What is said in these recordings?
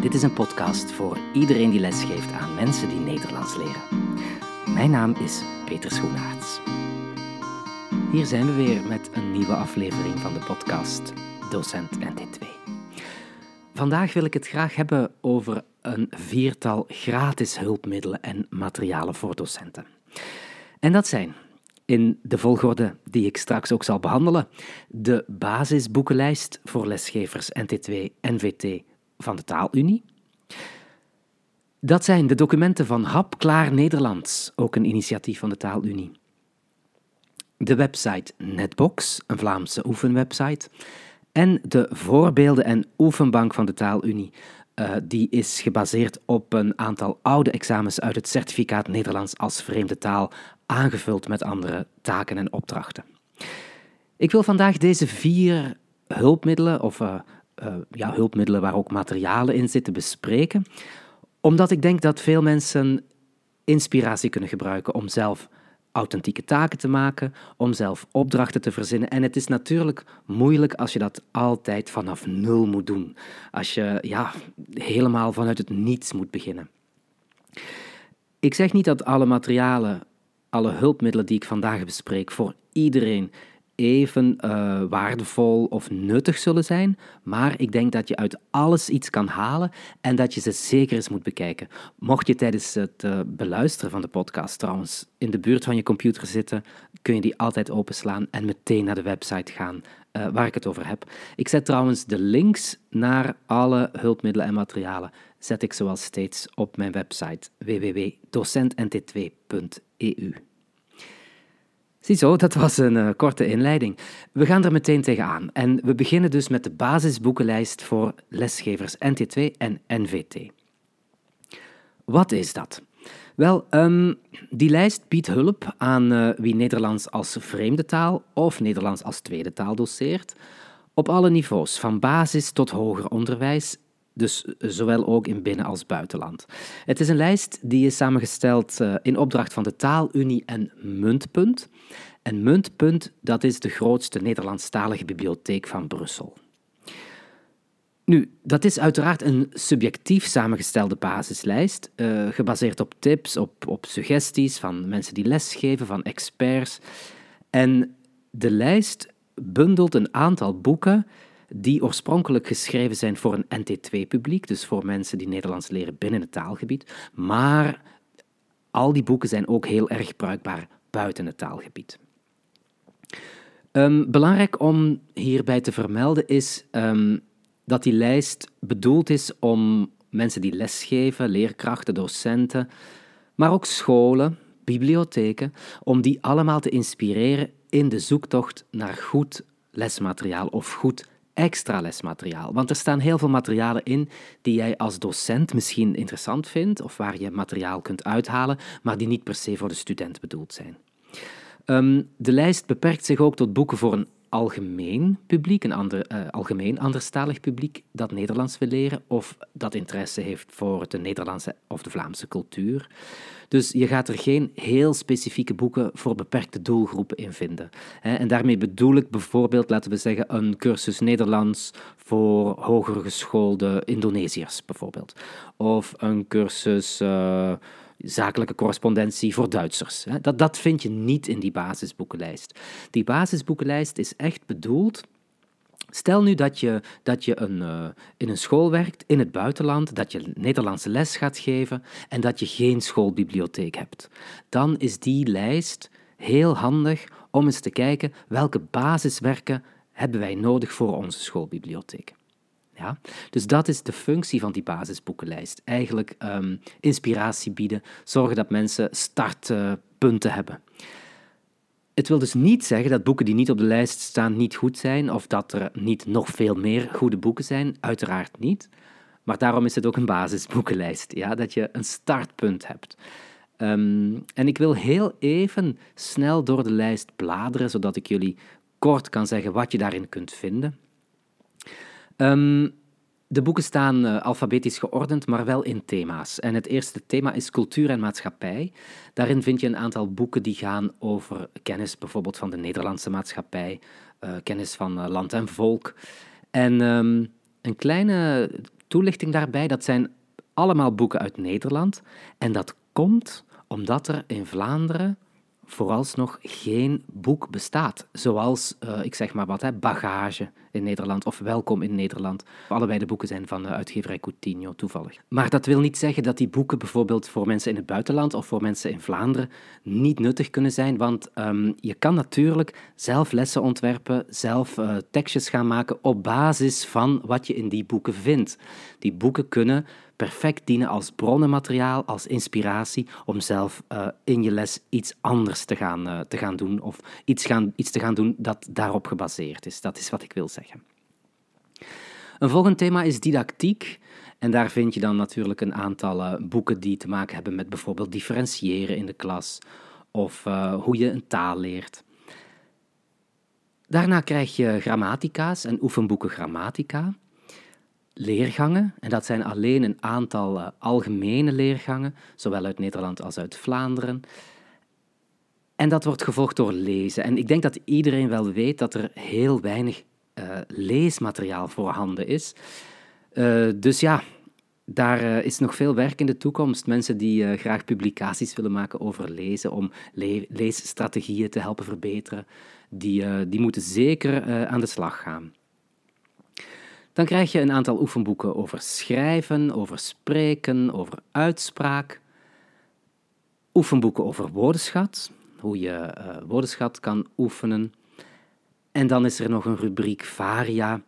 Dit is een podcast voor iedereen die lesgeeft aan mensen die Nederlands leren. Mijn naam is Peter Schoenaerts. Hier zijn we weer met een nieuwe aflevering van de podcast Docent NT2. Vandaag wil ik het graag hebben over een viertal gratis hulpmiddelen en materialen voor docenten. En dat zijn, in de volgorde die ik straks ook zal behandelen, de basisboekenlijst voor lesgevers NT2 NVT van de Taalunie. Dat zijn de documenten van Hapklaar Nederlands, ook een initiatief van de Taalunie. De website Netbox, een Vlaamse oefenwebsite. En de voorbeelden- en oefenbank van de Taalunie, uh, die is gebaseerd op een aantal oude examens uit het certificaat Nederlands als vreemde taal, aangevuld met andere taken en opdrachten. Ik wil vandaag deze vier hulpmiddelen, of uh, ja, hulpmiddelen waar ook materialen in zitten, bespreken, omdat ik denk dat veel mensen inspiratie kunnen gebruiken om zelf authentieke taken te maken, om zelf opdrachten te verzinnen. En het is natuurlijk moeilijk als je dat altijd vanaf nul moet doen. Als je ja, helemaal vanuit het niets moet beginnen. Ik zeg niet dat alle materialen, alle hulpmiddelen die ik vandaag bespreek, voor iedereen even uh, waardevol of nuttig zullen zijn, maar ik denk dat je uit alles iets kan halen en dat je ze zeker eens moet bekijken. Mocht je tijdens het uh, beluisteren van de podcast trouwens in de buurt van je computer zitten, kun je die altijd openslaan en meteen naar de website gaan uh, waar ik het over heb. Ik zet trouwens de links naar alle hulpmiddelen en materialen, zet ik zoals steeds op mijn website www.docentnt2.eu. Ziezo, dat was een uh, korte inleiding. We gaan er meteen tegenaan en we beginnen dus met de basisboekenlijst voor lesgevers NT2 en NVT. Wat is dat? Wel, um, die lijst biedt hulp aan uh, wie Nederlands als vreemde taal of Nederlands als tweede taal doseert, op alle niveaus, van basis tot hoger onderwijs, dus zowel ook in binnen- als buitenland. Het is een lijst die is samengesteld uh, in opdracht van de Taalunie en Muntpunt. En Muntpunt, dat is de grootste Nederlandstalige bibliotheek van Brussel. Nu, dat is uiteraard een subjectief samengestelde basislijst, uh, gebaseerd op tips, op, op suggesties van mensen die lesgeven, van experts. En de lijst bundelt een aantal boeken die oorspronkelijk geschreven zijn voor een NT2-publiek, dus voor mensen die Nederlands leren binnen het taalgebied. Maar al die boeken zijn ook heel erg bruikbaar buiten het taalgebied. Um, belangrijk om hierbij te vermelden is um, dat die lijst bedoeld is om mensen die lesgeven, leerkrachten, docenten, maar ook scholen, bibliotheken, om die allemaal te inspireren in de zoektocht naar goed lesmateriaal of goed extra lesmateriaal. Want er staan heel veel materialen in die jij als docent misschien interessant vindt of waar je materiaal kunt uithalen, maar die niet per se voor de student bedoeld zijn. Um, de lijst beperkt zich ook tot boeken voor een algemeen publiek, een ander, uh, algemeen anderstalig publiek dat Nederlands wil leren of dat interesse heeft voor de Nederlandse of de Vlaamse cultuur. Dus je gaat er geen heel specifieke boeken voor beperkte doelgroepen in vinden. En daarmee bedoel ik bijvoorbeeld, laten we zeggen, een cursus Nederlands voor hoger geschoolde Indonesiërs, bijvoorbeeld. Of een cursus. Uh, zakelijke correspondentie voor Duitsers. Dat, dat vind je niet in die basisboekenlijst. Die basisboekenlijst is echt bedoeld Stel nu dat je, dat je een, uh, in een school werkt in het buitenland, dat je Nederlandse les gaat geven en dat je geen schoolbibliotheek hebt. Dan is die lijst heel handig om eens te kijken welke basiswerken hebben wij nodig voor onze schoolbibliotheek. Ja? Dus dat is de functie van die basisboekenlijst. Eigenlijk um, inspiratie bieden, zorgen dat mensen startpunten hebben. Het wil dus niet zeggen dat boeken die niet op de lijst staan niet goed zijn of dat er niet nog veel meer goede boeken zijn. Uiteraard niet. Maar daarom is het ook een basisboekenlijst, ja? dat je een startpunt hebt. Um, en ik wil heel even snel door de lijst bladeren, zodat ik jullie kort kan zeggen wat je daarin kunt vinden. Um, de boeken staan uh, alfabetisch geordend, maar wel in thema's. En het eerste thema is cultuur en maatschappij. Daarin vind je een aantal boeken die gaan over kennis bijvoorbeeld van de Nederlandse maatschappij, uh, kennis van uh, land en volk. En um, een kleine toelichting daarbij. Dat zijn allemaal boeken uit Nederland. En dat komt omdat er in Vlaanderen vooralsnog geen boek bestaat. Zoals, ik zeg maar wat, hè, Bagage in Nederland of Welkom in Nederland. Allebei de boeken zijn van de uitgeverij Coutinho, toevallig. Maar dat wil niet zeggen dat die boeken bijvoorbeeld voor mensen in het buitenland of voor mensen in Vlaanderen niet nuttig kunnen zijn, want um, je kan natuurlijk zelf lessen ontwerpen, zelf uh, tekstjes gaan maken op basis van wat je in die boeken vindt. Die boeken kunnen perfect dienen als bronnenmateriaal, als inspiratie om zelf uh, in je les iets anders te gaan, uh, te gaan doen of iets, gaan, iets te gaan doen dat daarop gebaseerd is. Dat is wat ik wil zeggen. Een volgend thema is didactiek. En daar vind je dan natuurlijk een aantal uh, boeken die te maken hebben met bijvoorbeeld differentiëren in de klas of hoe je een taal leert. Daarna krijg je grammatica's en oefenboeken grammatica leergangen. En dat zijn alleen een aantal uh, algemene leergangen, zowel uit Nederland als uit Vlaanderen. En dat wordt gevolgd door lezen. En ik denk dat iedereen wel weet dat er heel weinig uh, leesmateriaal voorhanden is. Uh, dus ja, daar is nog veel werk in de toekomst. Mensen die graag publicaties willen maken over lezen, om le leesstrategieën te helpen verbeteren, die, die moeten zeker aan de slag gaan. Dan krijg je een aantal oefenboeken over schrijven, over spreken, over uitspraak. Oefenboeken over woordenschat, hoe je uh, woordenschat kan oefenen. En dan is er nog een rubriek Varia,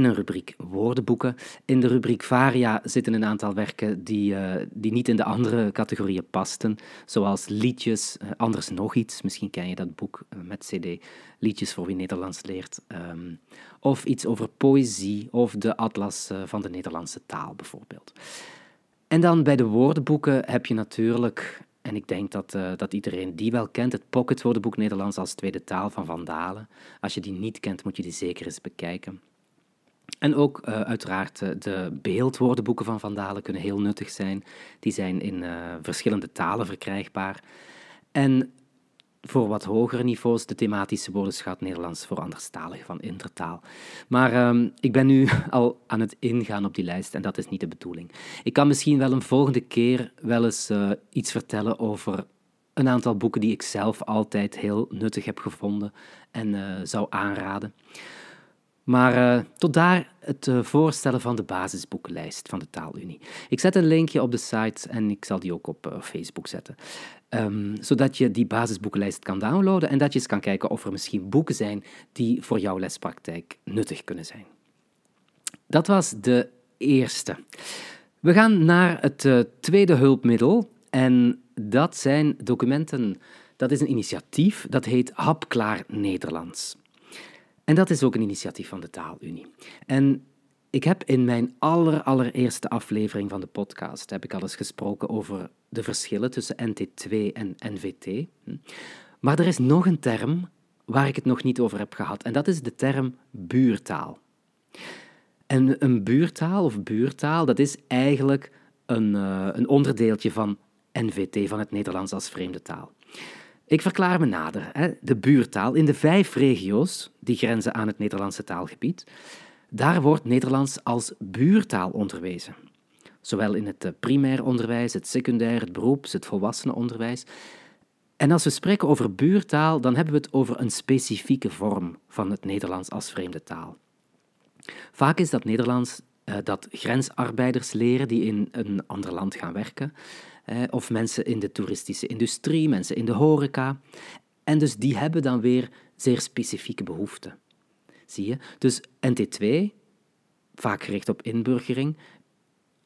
en een rubriek woordenboeken. In de rubriek Varia zitten een aantal werken die, uh, die niet in de andere categorieën pasten, zoals liedjes, uh, anders nog iets. Misschien ken je dat boek uh, met CD, Liedjes voor wie Nederlands leert. Um, of iets over poëzie of de atlas van de Nederlandse taal bijvoorbeeld. En dan bij de woordenboeken heb je natuurlijk, en ik denk dat, dat iedereen die wel kent, het pocketwoordenboek Nederlands als tweede taal van Van Dalen. Als je die niet kent, moet je die zeker eens bekijken. En ook uh, uiteraard uh, de beeldwoordenboeken van Van Dalen kunnen heel nuttig zijn. Die zijn in uh, verschillende talen verkrijgbaar. En voor wat hogere niveaus de thematische woordenschat Nederlands voor anderstaligen van Intertaal. Maar ehm, ik ben nu al aan het ingaan op die lijst en dat is niet de bedoeling. Ik kan misschien wel een volgende keer wel eens iets vertellen over een aantal boeken die ik zelf altijd heel nuttig heb gevonden en zou aanraden. Maar uh, tot daar het uh, voorstellen van de basisboekenlijst van de Taalunie. Ik zet een linkje op de site en ik zal die ook op uh, Facebook zetten. Um, zodat je die basisboekenlijst kan downloaden en dat je eens kan kijken of er misschien boeken zijn die voor jouw lespraktijk nuttig kunnen zijn. Dat was de eerste. We gaan naar het tweede hulpmiddel en dat zijn documenten. Dat is een initiatief dat heet Hapklaar Nederlands. En dat is ook een initiatief van de Taalunie. En ik heb in mijn aller, allereerste aflevering van de podcast heb ik al eens gesproken over de verschillen tussen NT2 en NVT. Maar er is nog een term waar ik het nog niet over heb gehad, en dat is de term buurtaal. En een buurtaal of buurtaal, dat is eigenlijk een, uh, een onderdeeltje van NVT, van het Nederlands als vreemde taal. Ik verklaar me nader. Hè. De buurtaal in de vijf regio's die grenzen aan het Nederlandse taalgebied, daar wordt Nederlands als buurtaal onderwezen. Zowel in het eh, primair onderwijs, het secundair, het beroeps, het volwassenenonderwijs. En als we spreken over buurtaal, dan hebben we het over een specifieke vorm van het Nederlands als vreemde taal. Vaak is dat Nederlands uh, dat grensarbeiders leren die in een ander land gaan werken of mensen in de toeristische industrie, mensen in de horeca. En dus die hebben dan weer zeer specifieke behoeften. Zie je? Dus NT2, vaak gericht op inburgering,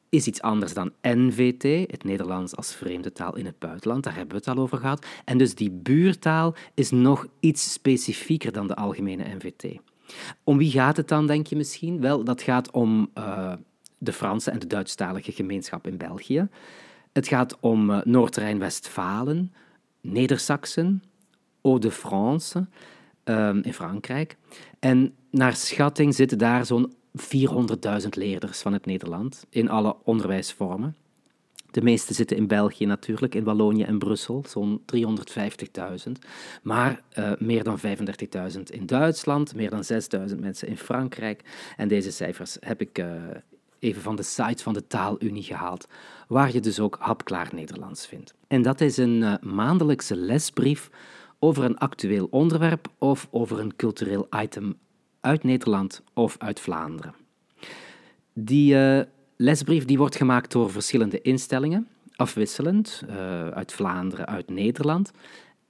is iets anders dan NVT, het Nederlands als vreemde taal in het buitenland. Daar hebben we het al over gehad. En dus die buurtaal is nog iets specifieker dan de algemene NVT. Om wie gaat het dan, denk je misschien? Wel, dat gaat om uh, de Franse en de Duitsstalige gemeenschap in België. Het gaat om uh, Noord-Rijn-Westfalen, Neder-Saxen, Hauts-de-France um, in Frankrijk. En naar schatting zitten daar zo'n 400.000 leerders van het Nederland in alle onderwijsvormen. De meeste zitten in België natuurlijk, in Wallonië en Brussel, zo'n 350.000. Maar uh, meer dan 35.000 in Duitsland, meer dan 6.000 mensen in Frankrijk. En deze cijfers heb ik uh, even van de site van de Taalunie gehaald, waar je dus ook hapklaar Nederlands vindt. En dat is een uh, maandelijkse lesbrief over een actueel onderwerp of over een cultureel item uit Nederland of uit Vlaanderen. Die uh, lesbrief die wordt gemaakt door verschillende instellingen, afwisselend, uh, uit Vlaanderen, uit Nederland.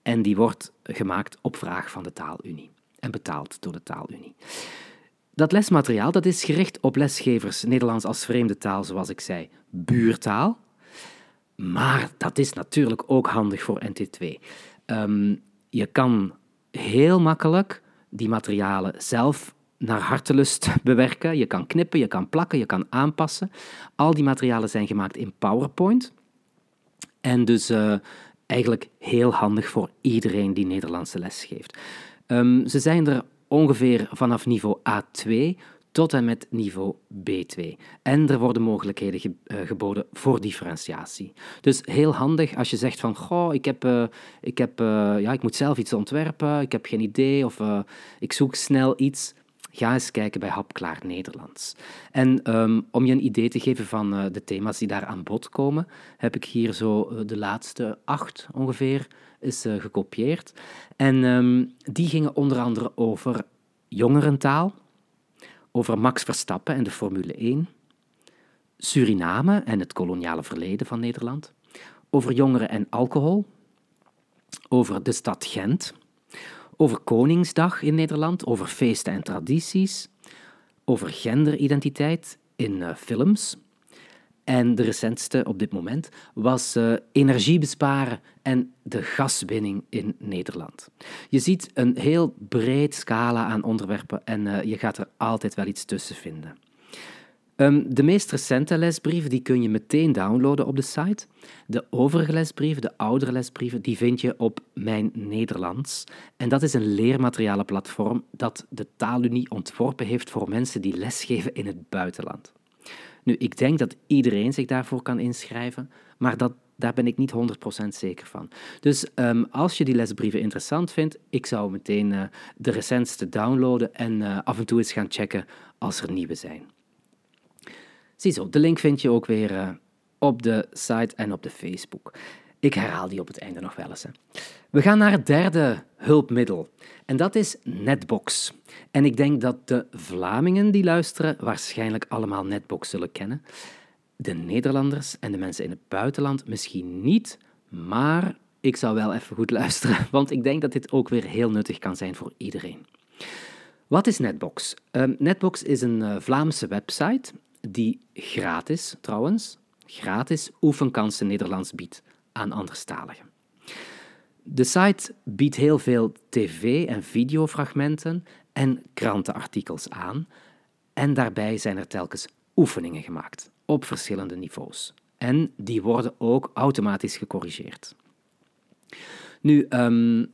En die wordt gemaakt op vraag van de Taalunie en betaald door de Taalunie. Dat lesmateriaal dat is gericht op lesgevers Nederlands als vreemde taal, zoals ik zei, buurtaal. Maar dat is natuurlijk ook handig voor NT2. Um, ehm, je kan heel makkelijk die materialen zelf naar hartelust bewerken. Je kan knippen, je kan plakken, je kan aanpassen. Al die materialen zijn gemaakt in PowerPoint. En dus uh, eigenlijk heel handig voor iedereen die Nederlandse les geeft. Um, ze zijn er ongeveer vanaf niveau A2 tot en met niveau B2. En er worden mogelijkheden ge uh, geboden voor differentiatie. Dus heel handig als je zegt van, goh, ik, heb, uh, ik, heb, uh, ja, ik moet zelf iets ontwerpen, ik heb geen idee of ik zoek snel iets. Ga eens kijken bij Hapklaar Nederlands. En um, om je een idee te geven van de thema's die daar aan bod komen, heb ik hier zo de laatste acht ongeveer is gekopieerd. En um, die gingen onder andere over jongerentaal, over Max Verstappen en de Formule 1, Suriname en het koloniale verleden van Nederland, over jongeren en alcohol, over de stad Gent, over Koningsdag in Nederland, over feesten en tradities, over genderidentiteit in uh, films, en de recentste op dit moment was uh, energie besparen en de gaswinning in Nederland. Je ziet een heel breed scala aan onderwerpen en uh, je gaat er altijd wel iets tussen vinden. Um, de meest recente lesbrieven die kun je meteen downloaden op de site. De overige lesbrieven, de oudere lesbrieven, die vind je op Mijn Nederlands. En dat is een leermaterialenplatform dat de Taalunie ontworpen heeft voor mensen die lesgeven in het buitenland. Nu, ik denk dat iedereen zich daarvoor kan inschrijven, maar dat, daar ben ik niet 100% zeker van. Dus um, als je die lesbrieven interessant vindt, ik zou meteen uh, de recentste downloaden en uh, af en toe eens gaan checken als er nieuwe zijn. Ziezo, de link vind je ook weer uh, op de site en op de Facebook. Ik herhaal die op het einde nog wel eens. Hè. We gaan naar het derde hulpmiddel. En dat is Netbox. En ik denk dat de Vlamingen die luisteren waarschijnlijk allemaal Netbox zullen kennen. De Nederlanders en de mensen in het buitenland misschien niet, maar ik zou wel even goed luisteren, want ik denk dat dit ook weer heel nuttig kan zijn voor iedereen. Wat is Netbox? Uh, Netbox is een uh, Vlaamse website die gratis, trouwens, gratis oefenkansen Nederlands biedt aan anderstaligen. De site biedt heel veel tv- en videofragmenten en krantenartikels aan. En daarbij zijn er telkens oefeningen gemaakt op verschillende niveaus. En die worden ook automatisch gecorrigeerd. Nu, um,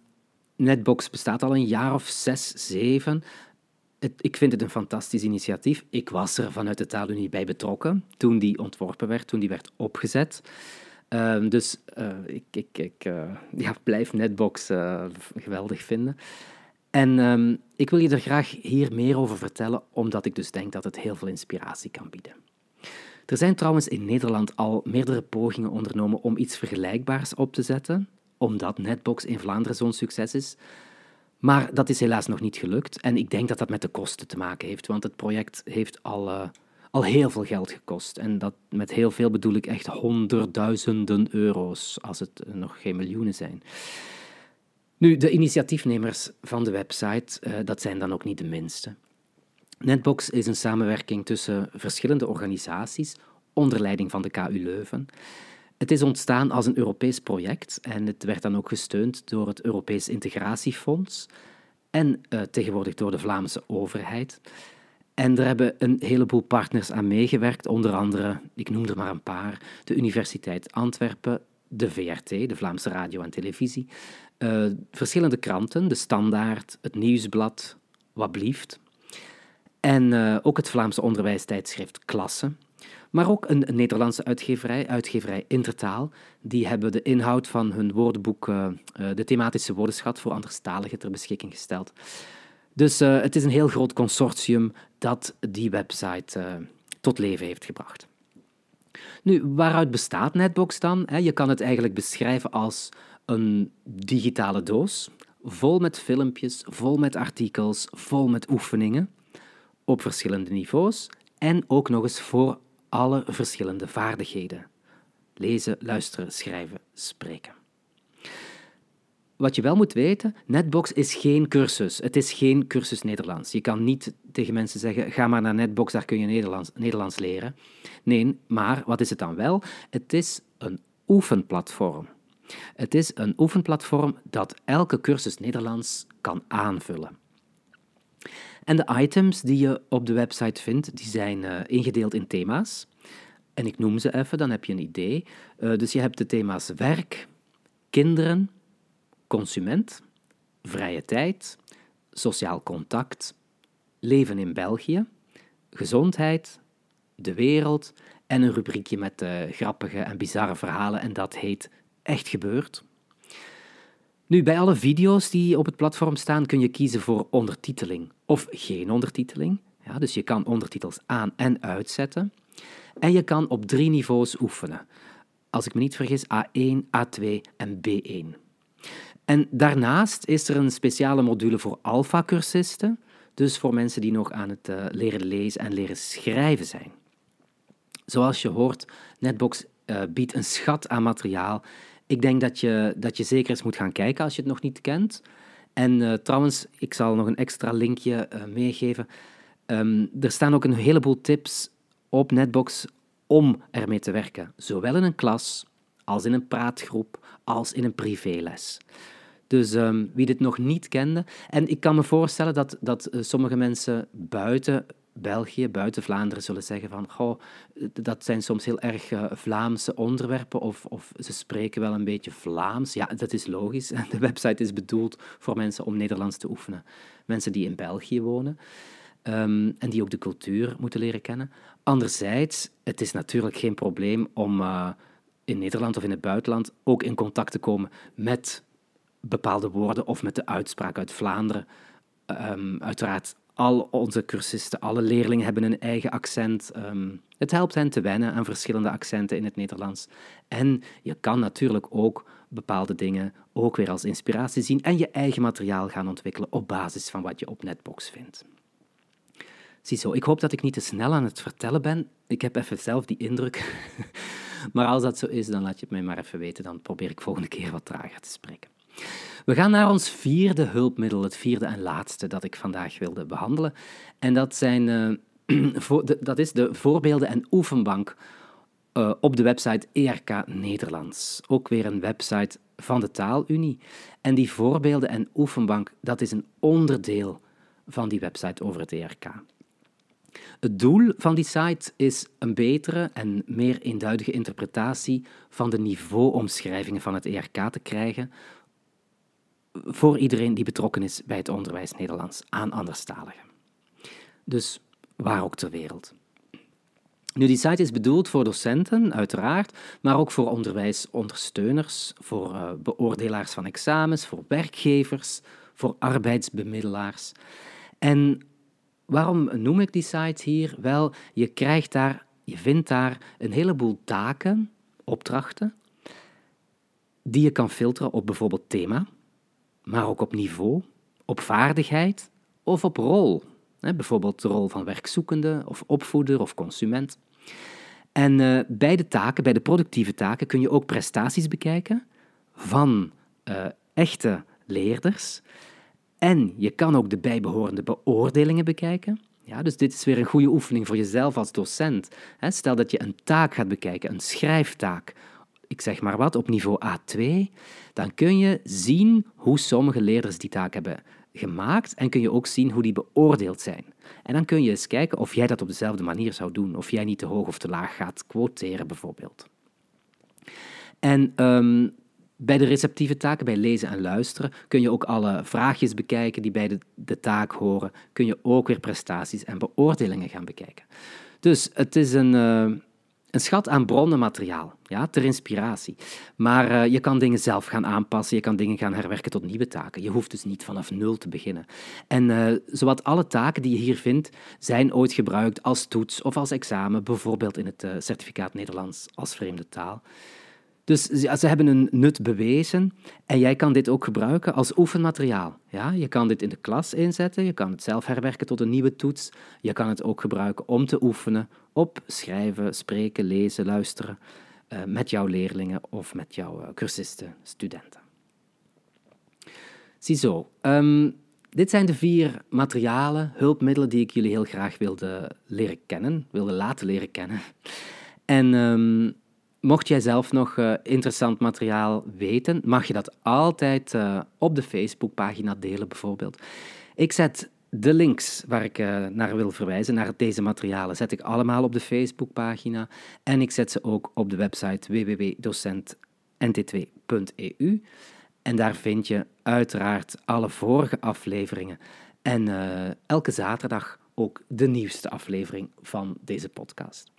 Netbox bestaat al een jaar of zes, zeven. ik vind het een fantastisch initiatief. Ik was er vanuit de Taalunie bij betrokken toen die ontworpen werd, toen die werd opgezet. Um, dus uh, ik, ik, ik uh, ja, blijf Netbox uh, geweldig vinden. En um, ik wil je er graag hier meer over vertellen, omdat ik dus denk dat het heel veel inspiratie kan bieden. Er zijn trouwens in Nederland al meerdere pogingen ondernomen om iets vergelijkbaars op te zetten, omdat Netbox in Vlaanderen zo'n succes is. Maar dat is helaas nog niet gelukt en ik denk dat dat met de kosten te maken heeft, want het project heeft al al heel veel geld gekost. En dat, met heel veel bedoel ik echt honderdduizenden euro's, als het nog geen miljoenen zijn. Nu, de initiatiefnemers van de website, uh, dat zijn dan ook niet de minste. Netbox is een samenwerking tussen verschillende organisaties onder leiding van de KU Leuven. Het is ontstaan als een Europees project en het werd dan ook gesteund door het Europees Integratiefonds en uh, tegenwoordig door de Vlaamse overheid. En er hebben een heleboel partners aan meegewerkt, onder andere, ik noem er maar een paar, de Universiteit Antwerpen, de VRT, de Vlaamse Radio en Televisie, uh, verschillende kranten, de Standaard, het Nieuwsblad, Wat Blieft, en uh, ook het Vlaamse onderwijstijdschrift Klasse, maar ook een, Nederlandse uitgeverij, uitgeverij Intertaal, die hebben de inhoud van hun woordenboek, uh, de thematische woordenschat voor anderstaligen, ter beschikking gesteld. Dus uh, het is een heel groot consortium dat die website uh, tot leven heeft gebracht. Nu, waaruit bestaat Netbox dan? Je kan het eigenlijk beschrijven als een digitale doos, vol met filmpjes, vol met artikels, vol met oefeningen op verschillende niveaus en ook nog eens voor alle verschillende vaardigheden. Lezen, luisteren, schrijven, spreken. Wat je wel moet weten, Netbox is geen cursus. Het is geen cursus Nederlands. Je kan niet tegen mensen zeggen, ga maar naar Netbox, daar kun je Nederlands, Nederlands leren. Nee, maar wat is het dan wel? Het is een oefenplatform. Het is een oefenplatform dat elke cursus Nederlands kan aanvullen. En de items die je op de website vindt, die zijn uh, ingedeeld in thema's. En ik noem ze even, dan heb je een idee. Uh, dus je hebt de thema's werk, kinderen, consument, vrije tijd, sociaal contact, leven in België, gezondheid, de wereld en een rubriekje met uh, grappige en bizarre verhalen en dat heet Echt gebeurd. Nu, bij alle video's die op het platform staan kun je kiezen voor ondertiteling of geen ondertiteling. Ja, dus je kan ondertitels aan- en uitzetten. En je kan op drie niveaus oefenen. Als ik me niet vergis, A1, A2 en B1. En daarnaast is er een speciale module voor alpha-cursisten, dus voor mensen die nog aan het uh, leren lezen en leren schrijven zijn. Zoals je hoort, Netbox uh, biedt een schat aan materiaal. Ik denk dat je, dat je zeker eens moet gaan kijken als je het nog niet kent. En uh, trouwens, ik zal nog een extra linkje meegeven. Um, er staan ook een heleboel tips op Netbox om ermee te werken, zowel in een klas als in een praatgroep als in een privéles. Dus um, wie dit nog niet kende, en ik kan me voorstellen dat, dat uh, sommige mensen buiten België, buiten Vlaanderen zullen zeggen van goh, dat zijn soms heel erg uh, Vlaamse onderwerpen of, of ze spreken wel een beetje Vlaams. Ja, dat is logisch. De website is bedoeld voor mensen om Nederlands te oefenen. Mensen die in België wonen um, en die ook de cultuur moeten leren kennen. Anderzijds, het is natuurlijk geen probleem om uh, in Nederland of in het buitenland ook in contact te komen met bepaalde woorden of met de uitspraak uit Vlaanderen. Um, uiteraard, al onze cursisten, alle leerlingen hebben een eigen accent. Um, het helpt hen te wennen aan verschillende accenten in het Nederlands. En je kan natuurlijk ook bepaalde dingen ook weer als inspiratie zien en je eigen materiaal gaan ontwikkelen op basis van wat je op Netbox vindt. Ziezo, ik hoop dat ik niet te snel aan het vertellen ben. Ik heb even zelf die indruk. maar als dat zo is, dan laat je het mij maar even weten. Dan probeer ik volgende keer wat trager te spreken. We gaan naar ons vierde hulpmiddel, het vierde en laatste dat ik vandaag wilde behandelen. En dat, zijn, uh, dat is de voorbeelden en oefenbank uh, op de website ERK Nederlands. Ook weer een website van de Taalunie. En die voorbeelden en oefenbank, dat is een onderdeel van die website over het ERK. Het doel van die site is een betere en meer eenduidige interpretatie van de niveauomschrijvingen van het ERK te krijgen voor iedereen die betrokken is bij het onderwijs Nederlands aan anderstaligen. Dus waar ook ter wereld. Nu, die site is bedoeld voor docenten, uiteraard, maar ook voor onderwijsondersteuners, voor uh, beoordelaars van examens, voor werkgevers, voor arbeidsbemiddelaars. En waarom noem ik die site hier? Wel, je krijgt daar, je vindt daar een heleboel taken, opdrachten, die je kan filteren op bijvoorbeeld thema, maar ook op niveau, op vaardigheid of op rol. bijvoorbeeld de rol van werkzoekende of opvoeder of consument. En uh, bij de taken, bij de productieve taken, kun je ook prestaties bekijken van uh, echte leerders. En je kan ook de bijbehorende beoordelingen bekijken. Ja, dus dit is weer een goede oefening voor jezelf als docent. Stel dat je een taak gaat bekijken, een schrijftaak ik zeg maar wat, op niveau A2, dan kun je zien hoe sommige leerders die taak hebben gemaakt en kun je ook zien hoe die beoordeeld zijn. En dan kun je eens kijken of jij dat op dezelfde manier zou doen, of jij niet te hoog of te laag gaat quoteren bijvoorbeeld. En um, bij de receptieve taken, bij lezen en luisteren, kun je ook alle vraagjes bekijken die bij de, de taak horen. Kun je ook weer prestaties en beoordelingen gaan bekijken. Dus het is een, uh, een schat aan bronnenmateriaal, ja, ter inspiratie. Maar uh, je kan dingen zelf gaan aanpassen, je kan dingen gaan herwerken tot nieuwe taken. Je hoeft dus niet vanaf nul te beginnen. En uh, zowat alle taken die je hier vindt, zijn ooit gebruikt als toets of als examen, bijvoorbeeld in het uh, certificaat Nederlands als vreemde taal. Dus ze hebben een nut bewezen en jij kan dit ook gebruiken als oefenmateriaal. Ja, je kan dit in de klas inzetten, je kan het zelf herwerken tot een nieuwe toets. Je kan het ook gebruiken om te oefenen op schrijven, spreken, lezen, luisteren uh, met jouw leerlingen of met jouw uh, cursisten, studenten. Ziezo, um, dit zijn de vier materialen, hulpmiddelen die ik jullie heel graag wilde leren kennen, wilde laten leren kennen. En um, Mocht jij zelf nog uh, interessant materiaal weten, mag je dat altijd uh, op de Facebookpagina delen, bijvoorbeeld. Ik zet de links waar ik uh, naar wil verwijzen, naar deze materialen, zet ik allemaal op de Facebookpagina. En ik zet ze ook op de website www.docentnt2.eu. En daar vind je uiteraard alle vorige afleveringen. En elke zaterdag ook de nieuwste aflevering van deze podcast.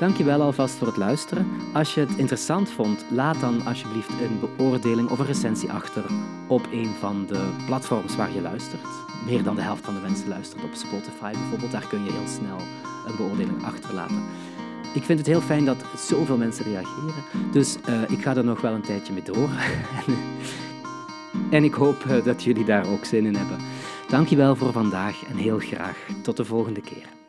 Dankjewel alvast voor het luisteren. Als je het interessant vond, laat dan alsjeblieft een beoordeling of een recensie achter op een van de platforms waar je luistert. Meer dan de helft van de mensen luistert op Spotify bijvoorbeeld. Daar kun je heel snel een beoordeling achterlaten. Ik vind het heel fijn dat zoveel mensen reageren. Dus uh, ik ga er nog wel een tijdje mee door. en ik hoop uh, dat jullie daar ook zin in hebben. Dankjewel voor vandaag en heel graag tot de volgende keer.